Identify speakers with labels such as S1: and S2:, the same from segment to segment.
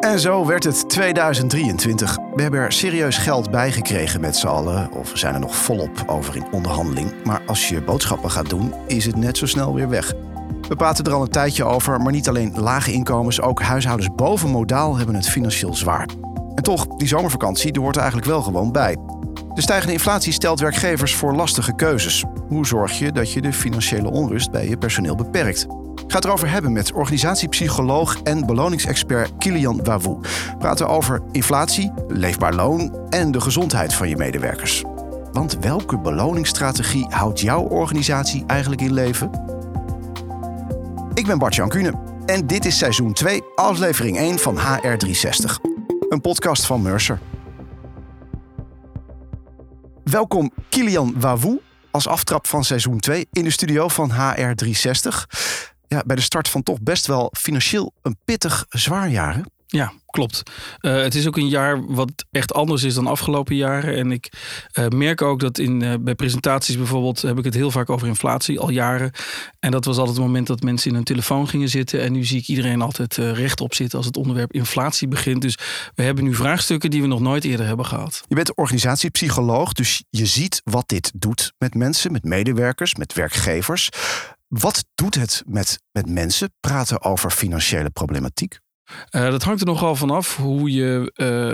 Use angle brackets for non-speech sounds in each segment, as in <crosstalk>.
S1: En zo werd het 2023. We hebben er serieus geld bij gekregen met z'n allen, of we zijn er nog volop over in onderhandeling. Maar als je boodschappen gaat doen, is het net zo snel weer weg. We praten er al een tijdje over, maar niet alleen lage inkomens, ook huishoudens boven modaal hebben het financieel zwaar. En toch, die zomervakantie die hoort er eigenlijk wel gewoon bij. De stijgende inflatie stelt werkgevers voor lastige keuzes. Hoe zorg je dat je de financiële onrust bij je personeel beperkt? Ik ga het erover hebben met organisatiepsycholoog en beloningsexpert Kilian Wawou. We praten over inflatie, leefbaar loon en de gezondheid van je medewerkers. Want welke beloningsstrategie houdt jouw organisatie eigenlijk in leven? Ik ben Bart-Jan Kuhne en dit is seizoen 2, aflevering 1 van HR360. Een podcast van Mercer. Welkom Kilian Wawou als aftrap van seizoen 2 in de studio van HR360 ja, bij de start van toch best wel financieel een pittig zwaar jaar. Hè?
S2: Ja, klopt. Uh, het is ook een jaar wat echt anders is dan afgelopen jaren. En ik uh, merk ook dat in, uh, bij presentaties bijvoorbeeld heb ik het heel vaak over inflatie, al jaren. En dat was altijd het moment dat mensen in hun telefoon gingen zitten. En nu zie ik iedereen altijd rechtop zitten als het onderwerp inflatie begint. Dus we hebben nu vraagstukken die we nog nooit eerder hebben gehad.
S1: Je bent organisatiepsycholoog, dus je ziet wat dit doet met mensen, met medewerkers, met werkgevers. Wat doet het met, met mensen praten over financiële problematiek?
S2: Uh, dat hangt er nogal vanaf hoe je,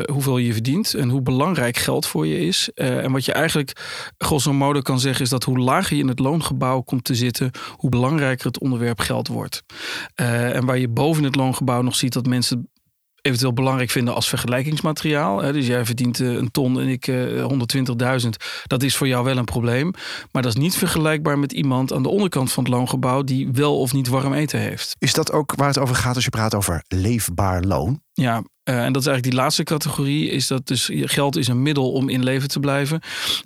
S2: uh, hoeveel je verdient en hoe belangrijk geld voor je is. Uh, en wat je eigenlijk grosso modo kan zeggen is dat hoe lager je in het loongebouw komt te zitten, hoe belangrijker het onderwerp geld wordt. en waar je boven het loongebouw nog ziet dat mensen eventueel belangrijk vinden als vergelijkingsmateriaal. Dus jij verdient eh, een ton en ik 120.000. Eh, dat is voor jou wel een probleem. Maar dat is niet vergelijkbaar met iemand aan de onderkant van het loongebouw die wel of niet warm eten heeft.
S1: Is dat ook waar het over gaat als je praat over leefbaar loon?
S2: Ja, uh, en dat is eigenlijk die laatste categorie. Is dat dus geld is een middel om in leven te blijven.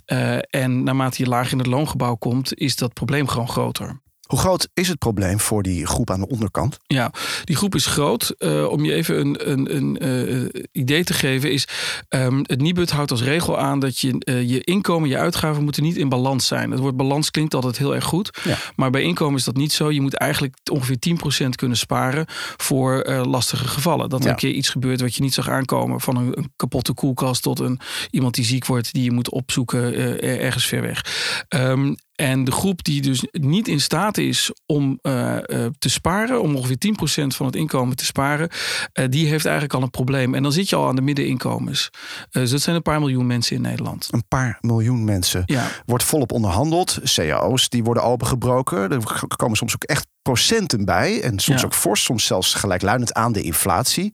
S2: Uh, en naarmate je laag in het loongebouw komt, is dat probleem gewoon groter.
S1: Hoe groot is het probleem voor die groep aan de onderkant?
S2: Ja, die groep is groot. Uh, om je even een, een, een uh, idee te geven, is um, het Nibud houdt als regel aan dat je uh, je inkomen, je uitgaven moeten niet in balans zijn. Het woord balans klinkt altijd heel erg goed. Ja. Maar bij inkomen is dat niet zo. Je moet eigenlijk ongeveer 10% kunnen sparen voor lastige gevallen. Dat er ja. een keer iets gebeurt wat je niet zag aankomen. Van een, een, kapotte koelkast tot een, iemand die ziek wordt, die je moet opzoeken ergens ver weg. Um, en de groep die dus niet in staat is om uh, uh, te sparen, om ongeveer 10% van het inkomen te sparen, uh, die heeft eigenlijk al een probleem. En dan zit je al aan de middeninkomens. dus dat zijn een paar miljoen mensen in Nederland.
S1: Een paar miljoen mensen. Ja. Wordt volop onderhandeld. CAO's die worden opengebroken. Er komen soms ook echt procenten bij. En soms ja. ook fors, soms zelfs gelijkluidend aan de inflatie.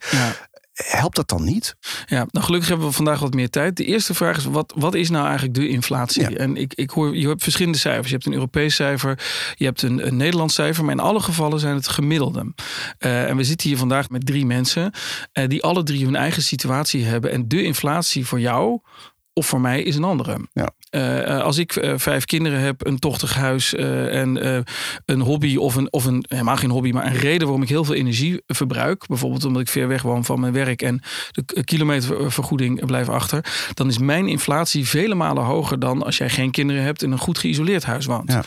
S1: Helpt dat dan niet?
S2: Ja, nou gelukkig hebben we vandaag wat meer tijd. De eerste vraag is, wat, wat is nou eigenlijk de inflatie? En ik, ik hoor, je hebt verschillende cijfers. Je hebt een Europees cijfer, je hebt een, een Nederlands cijfer. Maar in alle gevallen zijn het gemiddelde. Uh, en we zitten hier vandaag met drie mensen... Uh, die alle drie hun eigen situatie hebben. En de inflatie voor jou of voor mij is een andere. Ja. Uh, als ik uh, vijf kinderen heb, een tochtig huis uh, en een hobby of een, of een, helemaal geen hobby, maar een reden waarom ik heel veel energie verbruik, bijvoorbeeld omdat ik ver weg woon van mijn werk en de kilometervergoeding blijft achter, dan is mijn inflatie vele malen hoger dan als jij geen kinderen hebt en een goed geïsoleerd huis woont. Ja.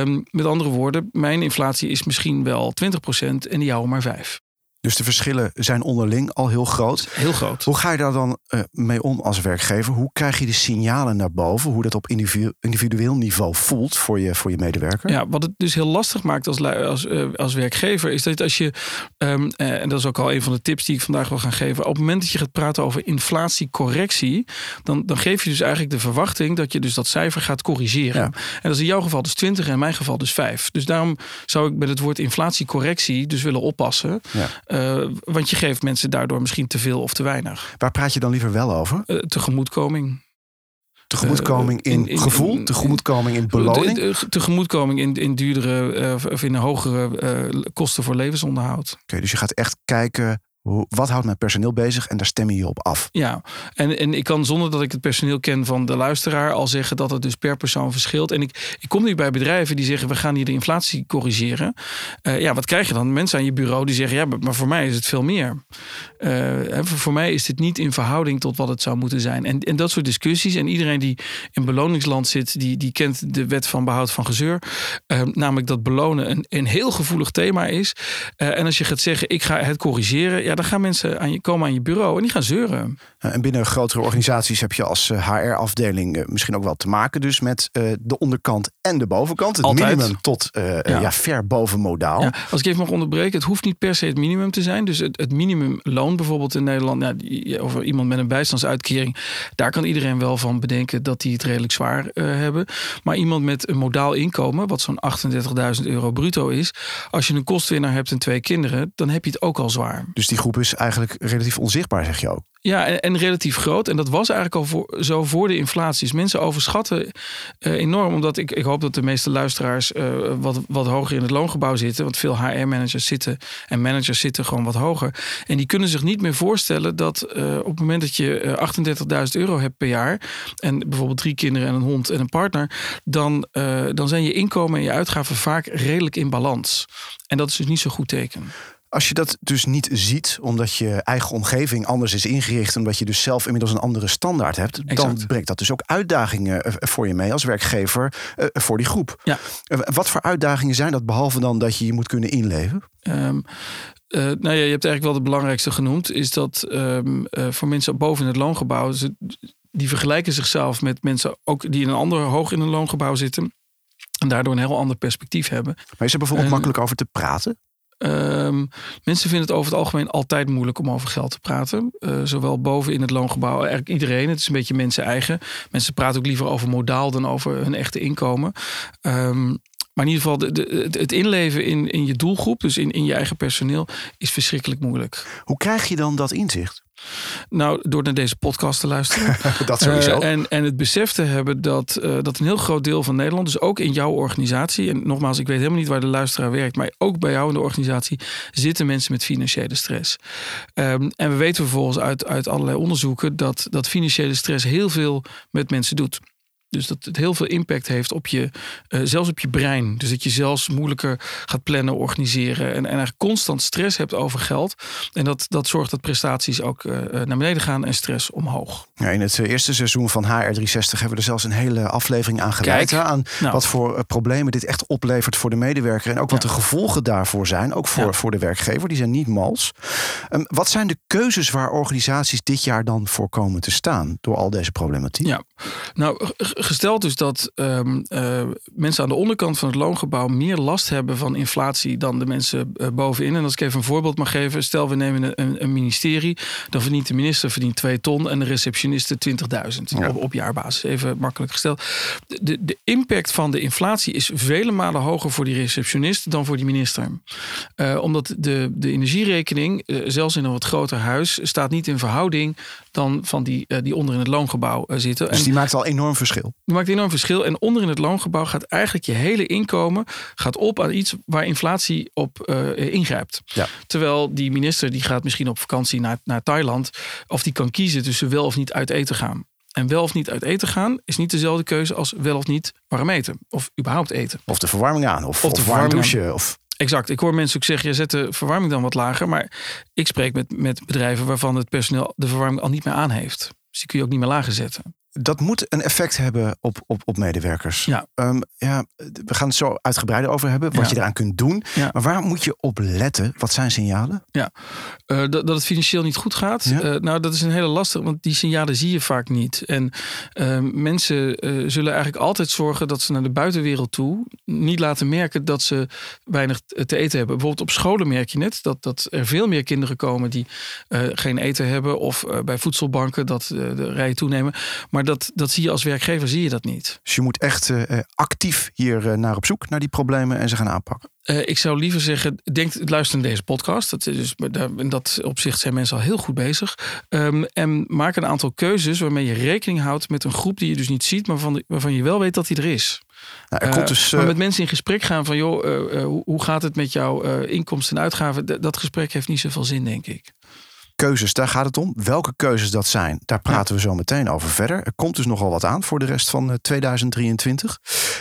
S2: Um, met andere woorden, mijn inflatie is misschien wel 20% en die jouwe maar 5.
S1: Dus de verschillen zijn onderling al heel groot.
S2: Heel groot.
S1: Hoe ga je daar dan uh, mee om als werkgever? Hoe krijg je de signalen naar boven? Hoe dat op individu individueel niveau voelt voor je, voor je medewerker?
S2: Ja, wat het dus heel lastig maakt als, als, uh, als werkgever... is dat als je, um, uh, en dat is ook al een van de tips die ik vandaag wil gaan geven... op het moment dat je gaat praten over inflatiecorrectie... dan, dan geef je dus eigenlijk de verwachting... dat je dus dat cijfer gaat corrigeren. Ja. En dat is in jouw geval dus 20 en in mijn geval dus 5. Dus daarom zou ik met het woord inflatiecorrectie dus willen oppassen... Ja. Uh, want je geeft mensen daardoor misschien te veel of te weinig.
S1: Waar praat je dan liever wel over?
S2: Uh, tegemoetkoming.
S1: Tegemoetkoming in, in, in gevoel, tegemoetkoming in beloning?
S2: Tegemoetkoming in, in duurdere of in hogere kosten voor levensonderhoud.
S1: Oké, okay, dus je gaat echt kijken wat houdt mijn personeel bezig en daar stem je op af.
S2: Ja, en, en ik kan zonder dat ik het personeel ken van de luisteraar al zeggen dat het dus per persoon verschilt. En ik, ik kom nu bij bedrijven die zeggen we gaan hier de inflatie corrigeren. Uh, ja, wat krijg je dan? Mensen aan je bureau die zeggen ja, maar voor mij is het veel meer. Uh, voor, mij is dit niet in verhouding tot wat het zou moeten zijn. En, en dat soort discussies. En iedereen die in beloningsland zit, die, die kent de wet van behoud van gezeur. Uh, namelijk dat belonen een, een heel gevoelig thema is. en als je gaat zeggen ik ga het corrigeren, ja, dan gaan mensen aan je, komen aan je bureau en die gaan zeuren.
S1: En binnen grotere organisaties heb je als HR-afdeling misschien ook wel te maken dus met de onderkant en de bovenkant. Het
S2: Altijd.
S1: minimum tot ja. ja. ver boven modaal. Ja,
S2: als ik even mag onderbreken, het hoeft niet per se het minimum te zijn. Dus het, het minimumloon bijvoorbeeld in Nederland, ja, of iemand met een bijstandsuitkering, daar kan iedereen wel van bedenken dat die het redelijk zwaar hebben. Maar iemand met een modaal inkomen, wat zo'n 38.000 euro bruto is, als je een kostwinnaar hebt en twee kinderen, dan heb je het ook al zwaar.
S1: Dus die groep is eigenlijk relatief onzichtbaar, zeg je ook?
S2: Ja, en, relatief groot. En dat was eigenlijk al voor, zo voor de inflatie. Dus mensen overschatten uh, enorm. Omdat ik, ik hoop dat de meeste luisteraars uh, wat, wat hoger in het loongebouw zitten. Want veel HR-managers zitten en managers zitten gewoon wat hoger. En die kunnen zich niet meer voorstellen dat uh, op het moment dat je 38.000 euro hebt per jaar. En bijvoorbeeld drie kinderen en een hond en een partner. Dan, dan zijn je inkomen en je uitgaven vaak redelijk in balans. En dat is dus niet zo'n goed teken.
S1: Als je dat dus niet ziet, omdat je eigen omgeving anders is ingericht, omdat je dus zelf inmiddels een andere standaard hebt, dan brengt dat dus ook uitdagingen eh, voor je mee als werkgever eh, voor die groep. Ja. Eh, wat voor uitdagingen zijn dat, behalve dan dat je je moet kunnen inleven? Um,
S2: nou ja, je hebt eigenlijk wel de belangrijkste genoemd, is dat um, voor mensen boven in het loongebouw, die vergelijken zichzelf met mensen ook die in een ander hoog in een loongebouw zitten. En daardoor een heel ander perspectief hebben.
S1: Maar is er bijvoorbeeld makkelijk over te praten?
S2: Um, mensen vinden het over het algemeen altijd moeilijk om over geld te praten. Uh, zowel boven in het loongebouw, eigenlijk iedereen. Het is een beetje mensen eigen. Mensen praten ook liever over modaal dan over hun echte inkomen. Um, maar in ieder geval, de, het inleven in, in je doelgroep, dus in, in je eigen personeel, is verschrikkelijk moeilijk.
S1: Hoe krijg je dan dat inzicht?
S2: Nou, door naar deze podcast te luisteren. <laughs>
S1: dat sowieso.
S2: Uh, en, en het besef te hebben dat, uh, dat een heel groot deel van Nederland, dus ook in jouw organisatie, en nogmaals, ik weet helemaal niet waar de luisteraar werkt, maar ook bij jou in de organisatie zitten mensen met financiële stress. Um, en we weten vervolgens uit, uit allerlei onderzoeken dat, dat financiële stress heel veel met mensen doet. Dus dat het heel veel impact heeft op je, uh, zelfs op je brein. Dus dat je zelfs moeilijker gaat plannen, organiseren. En, en eigenlijk constant stress hebt over geld. En dat, dat zorgt dat prestaties ook uh, naar beneden gaan en stress omhoog.
S1: Ja, in het eerste seizoen van HR360 hebben we er zelfs een hele aflevering aan gewijd. Aan nou. wat voor problemen dit echt oplevert voor de medewerker. En ook wat ja. de gevolgen daarvoor zijn. Ook voor, ja. voor de werkgever. Die zijn niet mals. Um, wat zijn de keuzes waar organisaties dit jaar dan voor komen te staan? Door al deze problematiek?
S2: Ja, nou gesteld dus dat um, uh, mensen aan de onderkant van het loongebouw meer last hebben van inflatie dan de mensen uh, bovenin. En als ik even een voorbeeld mag geven, stel we nemen een, een ministerie, dan verdient de minister verdient 2 ton en de receptioniste 20.000 ja. op, op, jaarbasis. Even makkelijk gesteld. De, de impact van de inflatie is vele malen hoger voor die receptionist dan voor die minister. Uh, omdat de, de energierekening, zelfs in een wat groter huis, staat niet in verhouding dan van die, die onder in het loongebouw zitten.
S1: Dus die maakt al enorm verschil.
S2: Die maakt enorm verschil. En onder in het loongebouw gaat eigenlijk je hele inkomen gaat op aan iets waar inflatie op uh, ingrijpt. Ja. Terwijl die minister die gaat misschien op vakantie naar, naar Thailand. Of die kan kiezen tussen wel of niet uit eten gaan. En wel of niet uit eten gaan is niet dezelfde keuze als wel of niet warm eten. Of überhaupt eten.
S1: Of de verwarming aan. Of, of de of warm douchen. Of...
S2: Exact. Ik hoor mensen ook zeggen, je zet de verwarming dan wat lager. Maar ik spreek met, met bedrijven waarvan het personeel de verwarming al niet meer aan heeft. Dus die kun je ook niet meer lager zetten
S1: dat moet een effect hebben op, op, op medewerkers. Ja. Um, ja, we gaan het zo uitgebreider over hebben, wat je eraan kunt doen. Ja. Maar waar moet je op letten? Wat zijn signalen?
S2: Ja, uh, dat, dat het financieel niet goed gaat. Ja. Uh, nou, dat is een hele lastige, want die signalen zie je vaak niet. En uh, mensen zullen eigenlijk altijd zorgen dat ze naar de buitenwereld toe niet laten merken dat ze weinig te eten hebben. Bijvoorbeeld op scholen merk je net dat, dat er veel meer kinderen komen die geen eten hebben. Of bij voedselbanken dat de rijen toenemen. Maar dat, dat zie je als werkgever, zie je dat niet.
S1: Dus je moet echt uh, actief hier uh, naar op zoek naar die problemen en ze gaan aanpakken.
S2: Uh, ik zou liever zeggen, denk, luister naar deze podcast. Dat, is, in dat opzicht zijn mensen al heel goed bezig. Um, en maak een aantal keuzes waarmee je rekening houdt met een groep die je dus niet ziet, maar van, waarvan je wel weet dat die er is. Nou, er komt dus, maar met mensen in gesprek gaan van, joh, hoe, hoe, gaat het met jouw inkomsten en uitgaven? dat gesprek heeft niet zoveel zin, denk ik
S1: keuzes, daar gaat het om. Welke keuzes dat zijn, daar praten we zo meteen over verder. Er komt dus nogal wat aan voor de rest van 2023.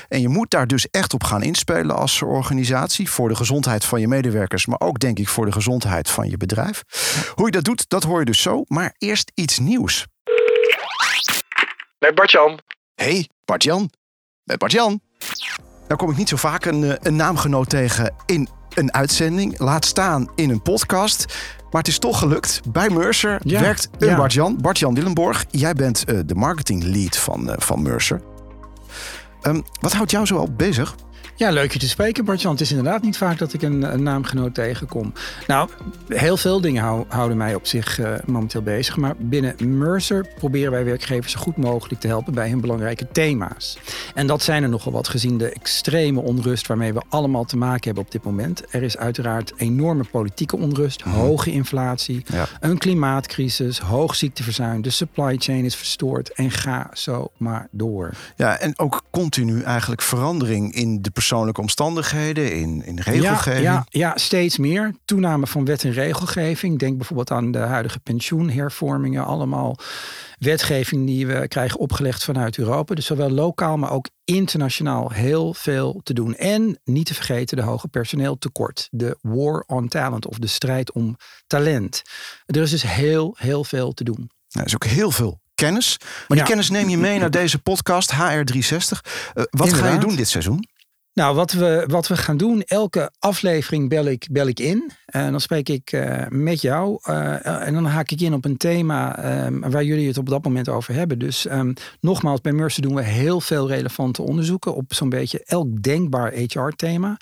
S1: En je moet daar dus echt op gaan inspelen als organisatie. Voor de gezondheid van je medewerkers, maar ook denk ik voor de gezondheid van je bedrijf. Hoe je dat doet, dat hoor je dus zo. Maar eerst iets nieuws.
S3: Met Bartjan.
S1: Hey, Bartjan. Met Bartjan. Nou kom ik niet zo vaak een, een naamgenoot tegen in een uitzending. Laat staan in een podcast. Maar het is toch gelukt. Bij Mercer werkt een
S3: ja.
S1: Bart-Jan. Bart-Jan Willenborg, jij bent eh, de marketing lead van, eh, van Mercer. Ehm, wat houdt jou zo al bezig?
S3: Ja, leuk je te spreken, Bartjan. Het is inderdaad niet vaak dat ik een, een naamgenoot tegenkom. Nou, heel veel dingen hou- houden mij op zich eh, momenteel bezig. Maar binnen Mercer proberen wij werkgevers zo goed mogelijk te helpen bij hun belangrijke thema's. En dat zijn er nogal wat gezien de extreme onrust waarmee we allemaal te maken hebben op dit moment. Er is uiteraard enorme politieke onrust, hoge inflatie,
S1: Ja.
S3: een klimaatcrisis, hoog ziekteverzuim, de supply chain is verstoord en ga zo maar door.
S1: Ja, en ook continu eigenlijk verandering in de persoonlijke omstandigheden, in, in regelgeving.
S3: Ja, ja, ja, steeds meer. Toename van wet en regelgeving. Denk bijvoorbeeld aan de huidige pensioenhervormingen. Allemaal wetgeving die we krijgen opgelegd vanuit Europa. Dus zowel lokaal, maar ook internationaal heel veel te doen. En niet te vergeten de hoge personeeltekort. De war on talent of de strijd om talent. Er is dus heel, heel veel te doen.
S1: Er is ook heel veel kennis. Maar die
S3: Ja.
S1: kennis neem je mee naar deze podcast HR360. Eh, wat ga je doen dit seizoen?
S3: Nou, wat we, wat we gaan doen, elke aflevering bel ik, bel ik in. En dan spreek ik eh, met jou. eh, en dan haak ik in op een thema eh, waar jullie het op dat moment over hebben. Dus ehm, nogmaals, bij Mercer doen we heel veel relevante onderzoeken op zo'n beetje elk denkbaar HR-thema.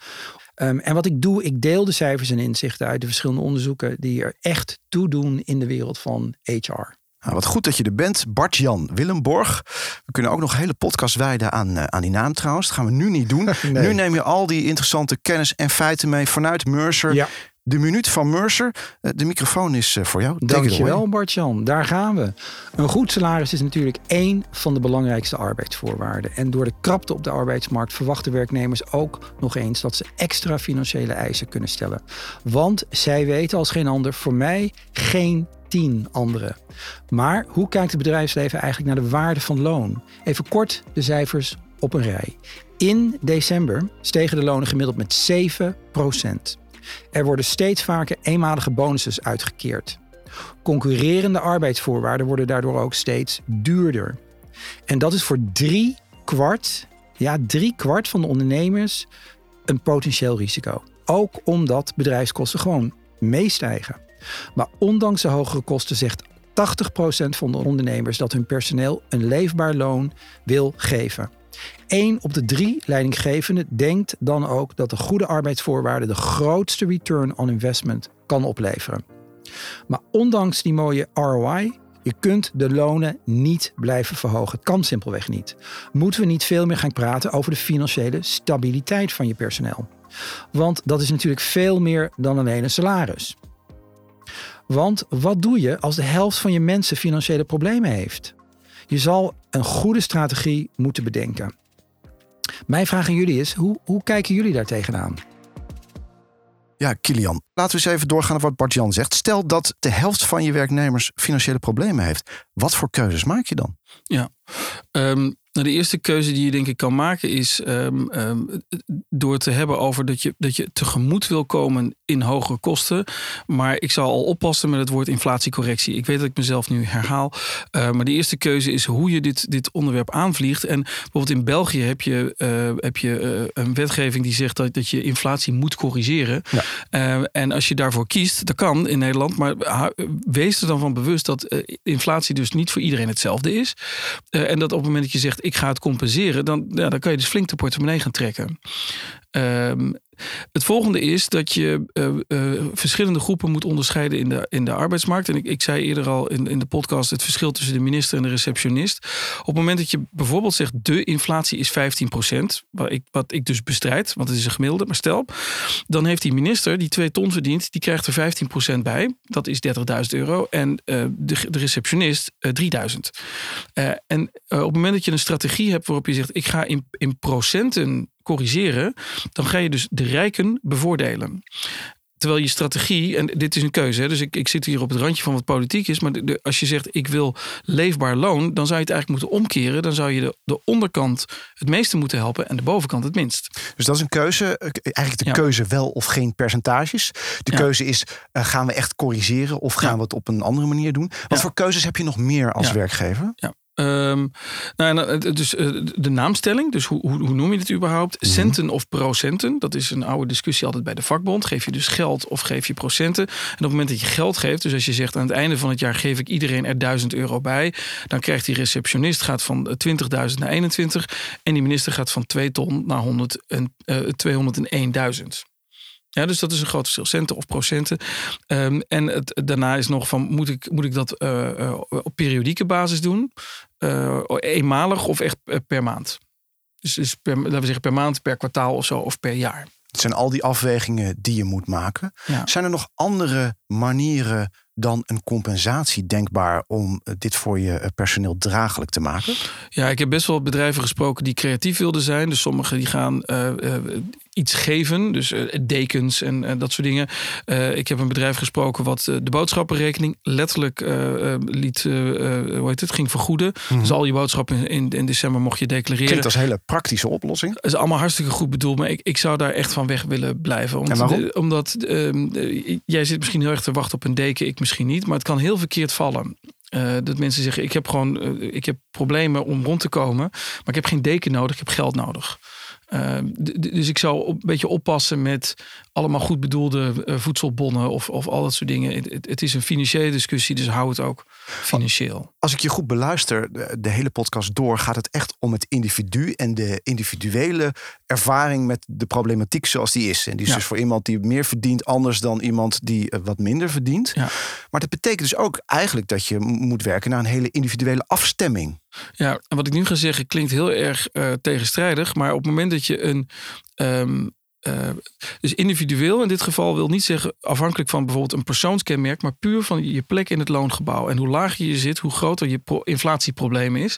S3: Ehm, en wat ik doe, ik deel de cijfers en inzichten uit de verschillende onderzoeken die er echt toe doen in de wereld van HR.
S1: Nou, wat goed dat je er bent, Bart-Jan Willemborg. We kunnen ook nog een hele podcast wijden aan, eh, aan die naam trouwens. Dat gaan we nu niet doen. <laughs>
S3: Nee.
S1: Nu neem je al die interessante kennis en feiten mee vanuit Mercer.
S3: Ja.
S1: De minuut van Mercer. Eh, de microfoon is eh, voor jou. Away.
S3: Dankjewel Bart-Jan, daar gaan we. Een goed salaris is natuurlijk één van de belangrijkste arbeidsvoorwaarden. En door de krapte op de arbeidsmarkt verwachten werknemers ook nog eens dat ze extra financiële eisen kunnen stellen. Want zij weten als geen ander, voor mij geen tien anderen. Maar hoe kijkt het bedrijfsleven eigenlijk naar de waarde van loon? Even kort de cijfers op een rij. In december stegen de lonen gemiddeld met 7 Er worden steeds vaker eenmalige bonussen uitgekeerd. Concurrerende arbeidsvoorwaarden worden daardoor ook steeds duurder. En dat is voor drie kwart, ja, drie kwart van de ondernemers een potentieel risico. Ook omdat bedrijfskosten gewoon meestijgen. Maar ondanks de hogere kosten zegt 80% van de ondernemers dat hun personeel een leefbaar loon wil geven. Eén op de drie leidinggevenden denkt dan ook dat de goede arbeidsvoorwaarden de grootste return on investment kan opleveren. Maar ondanks die mooie ROI, je kunt de lonen niet blijven verhogen. Het kan simpelweg niet. Moeten we niet veel meer gaan praten over de financiële stabiliteit van je personeel? Want dat is natuurlijk veel meer dan alleen een salaris. Want wat doe je als de helft van je mensen financiële problemen heeft? Je zal een goede strategie moeten bedenken. Mijn vraag aan jullie is: hoe, hoe kijken jullie daar tegenaan?
S1: Ja, Kilian. Laten we eens even doorgaan op wat Bart-Jan zegt. Stel dat de helft van je werknemers financiële problemen heeft. Wat voor keuzes maak je dan?
S2: Ja. Ehm, nou, de eerste keuze die je denk ik kan maken is ehm, ehm, door te hebben over dat je, dat je tegemoet wil komen in hogere kosten. Maar ik zal al oppassen met het woord inflatiecorrectie. Ik weet dat ik mezelf nu herhaal. Uh, maar de eerste keuze is hoe je dit, dit onderwerp aanvliegt. En bijvoorbeeld in België heb je, uh, heb je uh, een wetgeving die zegt dat, dat je inflatie moet corrigeren. Ja. en als je daarvoor kiest, dat kan in Nederland. Maar wees er dan van bewust dat inflatie dus niet voor iedereen hetzelfde is. en dat op het moment dat je zegt ik ga het compenseren, dan, ja, dan kan je dus flink de portemonnee gaan trekken. Um, het volgende is dat je uh, uh, verschillende groepen moet onderscheiden in de, in de arbeidsmarkt. En ik, ik zei eerder al in, in de podcast het verschil tussen de minister en de receptionist. Op het moment dat je bijvoorbeeld zegt de inflatie is 15%, wat ik, wat ik dus bestrijd, want het is een gemiddelde, maar stel, dan heeft die minister die twee ton verdient, die krijgt er 15% bij. Dat is 30.000 euro. En uh, de, de receptionist 3.000. en op het moment dat je een strategie hebt waarop je zegt ik ga in, in procenten corrigeren, dan ga je dus de rijken bevoordelen. Terwijl je strategie, en dit is een keuze, hè, dus ik, ik zit hier op het randje van wat politiek is, maar de, de, als je zegt ik wil leefbaar loon, dan zou je het eigenlijk moeten omkeren. Dan zou je de, de onderkant het meeste moeten helpen en de bovenkant het minst.
S1: Dus dat is een keuze, eigenlijk de
S2: Ja.
S1: keuze wel of geen percentages. De
S2: Ja.
S1: keuze is, eh, gaan we echt corrigeren of gaan
S2: Ja.
S1: we het op een andere manier doen? Wat voor keuzes heb je nog meer als werkgever?
S2: Ja. Um, nou, dus de naamstelling, dus hoe, hoe, hoe, noem je het überhaupt? Mhm. Centen of procenten, dat is een oude discussie altijd bij de vakbond. Geef je dus geld of geef je procenten? En op het moment dat je geld geeft, dus als je zegt aan het einde van het jaar geef ik iedereen er 1000 euro bij, dan krijgt die receptionist gaat van 20.000 naar 21 en die minister gaat van 2 ton naar 100 en, uh, 201.000. Ja, dus dat is een groot verschil, centen of procenten. Um, en het, daarna is nog van, moet ik, moet ik dat uh, uh, op periodieke basis doen? Uh, eenmalig of echt per maand? Dus, dus per, laten we zeggen per maand, per kwartaal of zo, of per jaar.
S1: Het zijn al die afwegingen die je moet maken. Ja. Zijn er nog andere manieren dan een compensatie denkbaar om dit voor je personeel draaglijk te maken?
S2: Ja, ik heb best wel bedrijven gesproken die creatief wilden zijn. Dus sommigen die gaan uh, iets geven. Dus uh, dekens en uh, dat soort dingen. Uh, ik heb een bedrijf gesproken wat de boodschappenrekening letterlijk liet, hoe heet het, ging vergoeden. Mm. Dus al je boodschappen in, in, december mocht je declareren.
S1: Klinkt als een hele praktische oplossing.
S2: Dat is allemaal hartstikke goed bedoeld, maar ik, ik zou daar echt van weg willen blijven.
S1: Omdat, en waarom?
S2: omdat ehm, jij zit misschien heel erg te wachten op een deken, ik misschien niet. Maar het kan heel verkeerd vallen. Uh, dat mensen zeggen: ik heb gewoon uh, ik heb problemen om rond te komen, maar ik heb geen deken nodig, ik heb geld nodig. Uh, dus ik zou een beetje oppassen met allemaal goed bedoelde uh, voedselbonnen of, of al dat soort dingen. Het, het, is een financiële discussie, dus hou het ook financieel.
S1: Als ik je goed beluister, de, hele podcast door, gaat het echt om het individu en de individuele ervaring met de problematiek zoals die is. En die is ja. dus voor iemand die meer verdient anders dan iemand die uh, wat minder verdient. Ja. Maar dat betekent dus ook eigenlijk dat je moet werken naar een hele individuele afstemming.
S2: Ja, en wat ik nu ga zeggen klinkt heel erg uh, tegenstrijdig. Maar op het moment dat je een. Um, uh, dus individueel in dit geval wil niet zeggen afhankelijk van bijvoorbeeld een persoonskenmerk, maar puur van je plek in het loongebouw. En hoe lager je zit, hoe groter je inflatieprobleem is.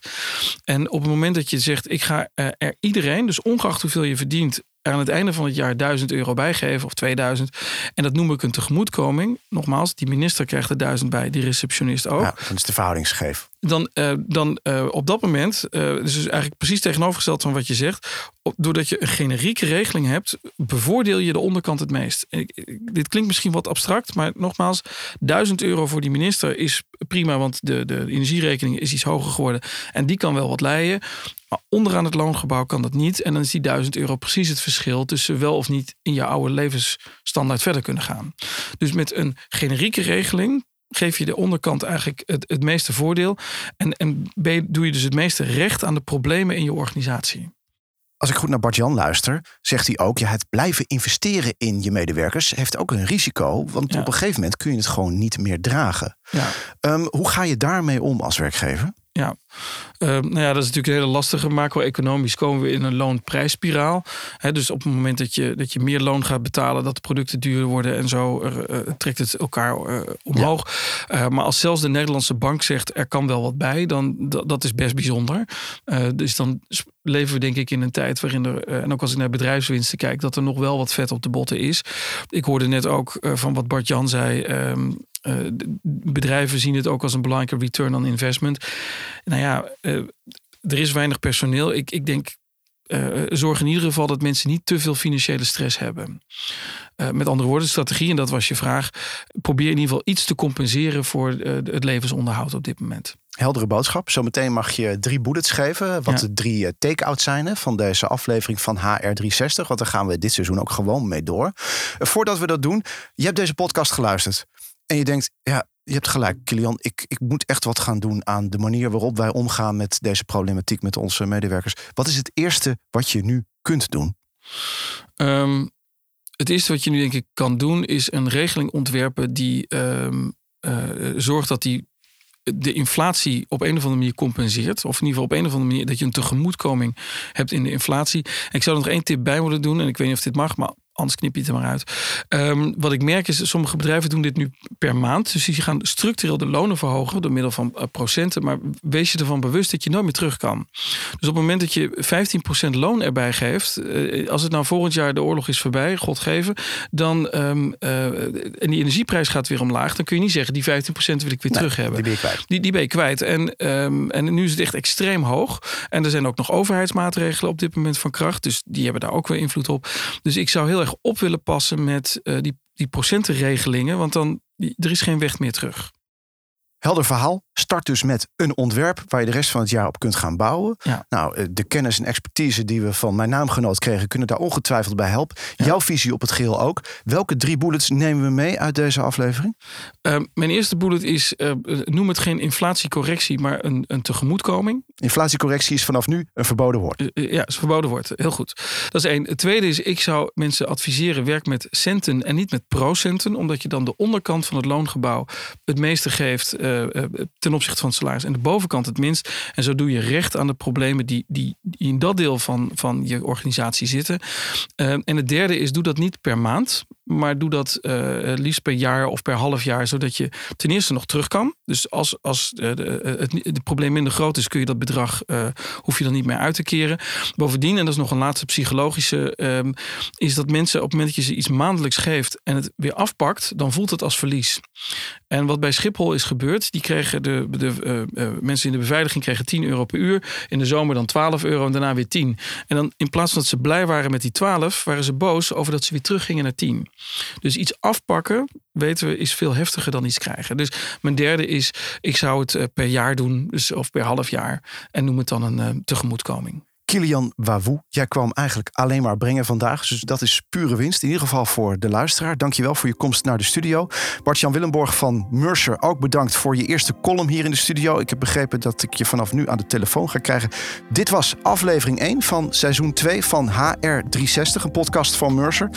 S2: En op het moment dat je zegt, ik ga er iedereen, dus ongeacht hoeveel je verdient, aan het einde van het jaar 1000 euro bijgeven of 2000. En dat noem ik een tegemoetkoming. Nogmaals, die minister krijgt er 1000 bij, die receptionist ook. Ja,
S1: dan is de verhouding scheef.
S2: Dan, uh, dan uh, op dat moment, uh, dus eigenlijk precies tegenovergesteld van wat je zegt. Doordat je een generieke regeling hebt, bevoordeel je de onderkant het meest. Dit klinkt misschien wat abstract, maar nogmaals, 1000 euro voor die minister is prima, want de, de energierekening is iets hoger geworden. En die kan wel wat leiden. Maar onderaan het loongebouw kan dat niet. En dan is die 1000 euro precies het verschil tussen wel of niet in je oude levensstandaard verder kunnen gaan. Dus met een generieke regeling geef je de onderkant eigenlijk het, het meeste voordeel. En, en doe je dus het meeste recht aan de problemen in je organisatie.
S1: Als ik goed naar Bart-Jan luister, zegt hij ook... Ja, het blijven investeren in je medewerkers heeft ook een risico. Want ja. op een gegeven moment kun je het gewoon niet meer dragen. Ja. Um, hoe ga je daarmee om als werkgever?
S2: Ja, uh, nou ja, dat is natuurlijk een hele lastige. Macro-economisch komen we in een loonprijsspiraal. He, dus op het moment dat je, dat je meer loon gaat betalen, dat de producten duurder worden en zo, uh, trekt het elkaar uh, omhoog. Ja. maar als zelfs de Nederlandse bank zegt er kan wel wat bij, dan dat, is best bijzonder. dus dan leven we denk ik in een tijd waarin er, en ook als ik naar bedrijfswinsten kijk, dat er nog wel wat vet op de botten is. Ik hoorde net ook van wat Bart Jan zei. Um, uh, bedrijven zien het ook als een belangrijke return on investment. Nou ja, uh, er is weinig personeel. Ik, ik denk, uh, zorg in ieder geval dat mensen niet te veel financiële stress hebben. met andere woorden, strategie, en dat was je vraag. Probeer in ieder geval iets te compenseren voor het levensonderhoud op dit moment.
S1: Heldere boodschap. Zometeen mag je drie bullets geven. Wat ja. de drie take-outs zijn van deze aflevering van HR360. Want daar gaan we dit seizoen ook gewoon mee door. voordat we dat doen, je hebt deze podcast geluisterd. En je denkt, ja, je hebt gelijk, Kilian. Ik, ik moet echt wat gaan doen aan de manier waarop wij omgaan met deze problematiek met onze medewerkers. Wat is het eerste wat je nu kunt doen?
S2: Um, het eerste wat je nu denk ik kan doen, is een regeling ontwerpen die um, uh, zorgt dat die de inflatie op een of andere manier compenseert. Of in ieder geval op een of andere manier dat je een tegemoetkoming hebt in de inflatie. Ik zou er nog één tip bij willen doen. En ik weet niet of dit mag, maar Anders knip je het er maar uit. Um, wat ik merk is, sommige bedrijven doen dit nu per maand. Dus die gaan structureel de lonen verhogen door middel van uh, procenten. Maar wees je ervan bewust dat je nooit meer terug kan. Dus op het moment dat je 15% loon erbij geeft. Uh, als het nou volgend jaar de oorlog is voorbij, God geven. Dan, um, uh, en die energieprijs gaat weer omlaag. Dan kun je niet zeggen, die 15% wil ik weer nee, terug hebben.
S1: Die ben je kwijt.
S2: Die, die ben je kwijt. En, um, en nu is het echt extreem hoog. En er zijn ook nog overheidsmaatregelen op dit moment van kracht. Dus die hebben daar ook weer invloed op. Dus ik zou heel erg op willen passen met uh, die, die procentenregelingen. Want dan er is geen weg meer terug.
S1: Helder verhaal. Start dus met een ontwerp waar je de rest van het jaar op kunt gaan bouwen.
S2: Ja.
S1: Nou, eh, de kennis en expertise die we van mijn naamgenoot kregen, kunnen daar ongetwijfeld bij helpen. Jouw visie op het geheel ook. Welke drie bullets nemen we mee uit deze aflevering?
S2: Uh, mijn eerste bullet is, uh, noem het geen inflatiecorrectie, maar een, een tegemoetkoming.
S1: Inflatiecorrectie is vanaf nu een verboden woord.
S2: Uh, ja, is verboden woord. Heel goed. Dat is één. Het tweede is, ik zou mensen adviseren, werk met centen en niet met procenten. Omdat je dan de onderkant van het loongebouw het meeste geeft ten opzichte van het salaris. En de bovenkant het minst. En zo doe je recht aan de problemen die, die, in dat deel van, van je organisatie zitten. en het derde is, doe dat niet per maand. Maar doe dat liefst per jaar of per half jaar. Zodat je ten eerste nog terug kan. Dus als, als de, het, het probleem minder groot is, kun je dat bedrag, uh, hoef je dan niet meer uit te keren. Bovendien, en dat is nog een laatste psychologische, um, is dat mensen op het moment dat je ze iets maandelijks geeft en het weer afpakt, dan voelt het als verlies. En wat bij Schiphol is gebeurd, die kregen de, de uh, uh, mensen in de beveiliging kregen 10 euro per uur. In de zomer dan 12 euro en daarna weer 10. En dan in plaats van dat ze blij waren met die 12, waren ze boos over dat ze weer teruggingen naar 10. Dus iets afpakken, weten we, is veel heftiger dan iets krijgen. Dus mijn derde is, ik zou het per jaar doen, dus of per half jaar. En noem het dan een uh, tegemoetkoming.
S1: Kilian Wawou, jij kwam eigenlijk alleen maar brengen vandaag. Dus dat is pure winst. In ieder geval voor de luisteraar. Dankjewel voor je komst naar de studio. Bart-Jan Willemborg van Mercer, ook bedankt voor je eerste column hier in de studio. Ik heb begrepen dat ik je vanaf nu aan de telefoon ga krijgen. Dit was aflevering 1 van seizoen 2 van HR360, een podcast van Mercer.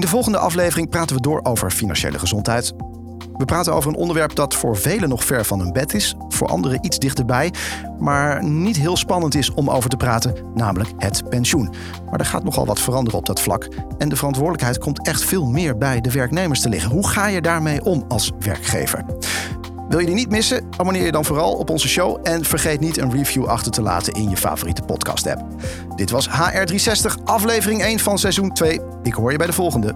S1: In de volgende aflevering praten we door over financiële gezondheid. We praten over een onderwerp dat voor velen nog ver van hun bed is, voor anderen iets dichterbij, maar niet heel spannend is om over te praten, namelijk het pensioen. Maar er gaat nogal wat veranderen op dat vlak en de verantwoordelijkheid komt echt veel meer bij de werknemers te liggen. Hoe ga je daarmee om als werkgever? Wil je die niet missen? Abonneer je dan vooral op onze show en vergeet niet een review achter te laten in je favoriete podcast-app. Dit was HR360, aflevering 1 van seizoen 2. Ik hoor je bij de volgende.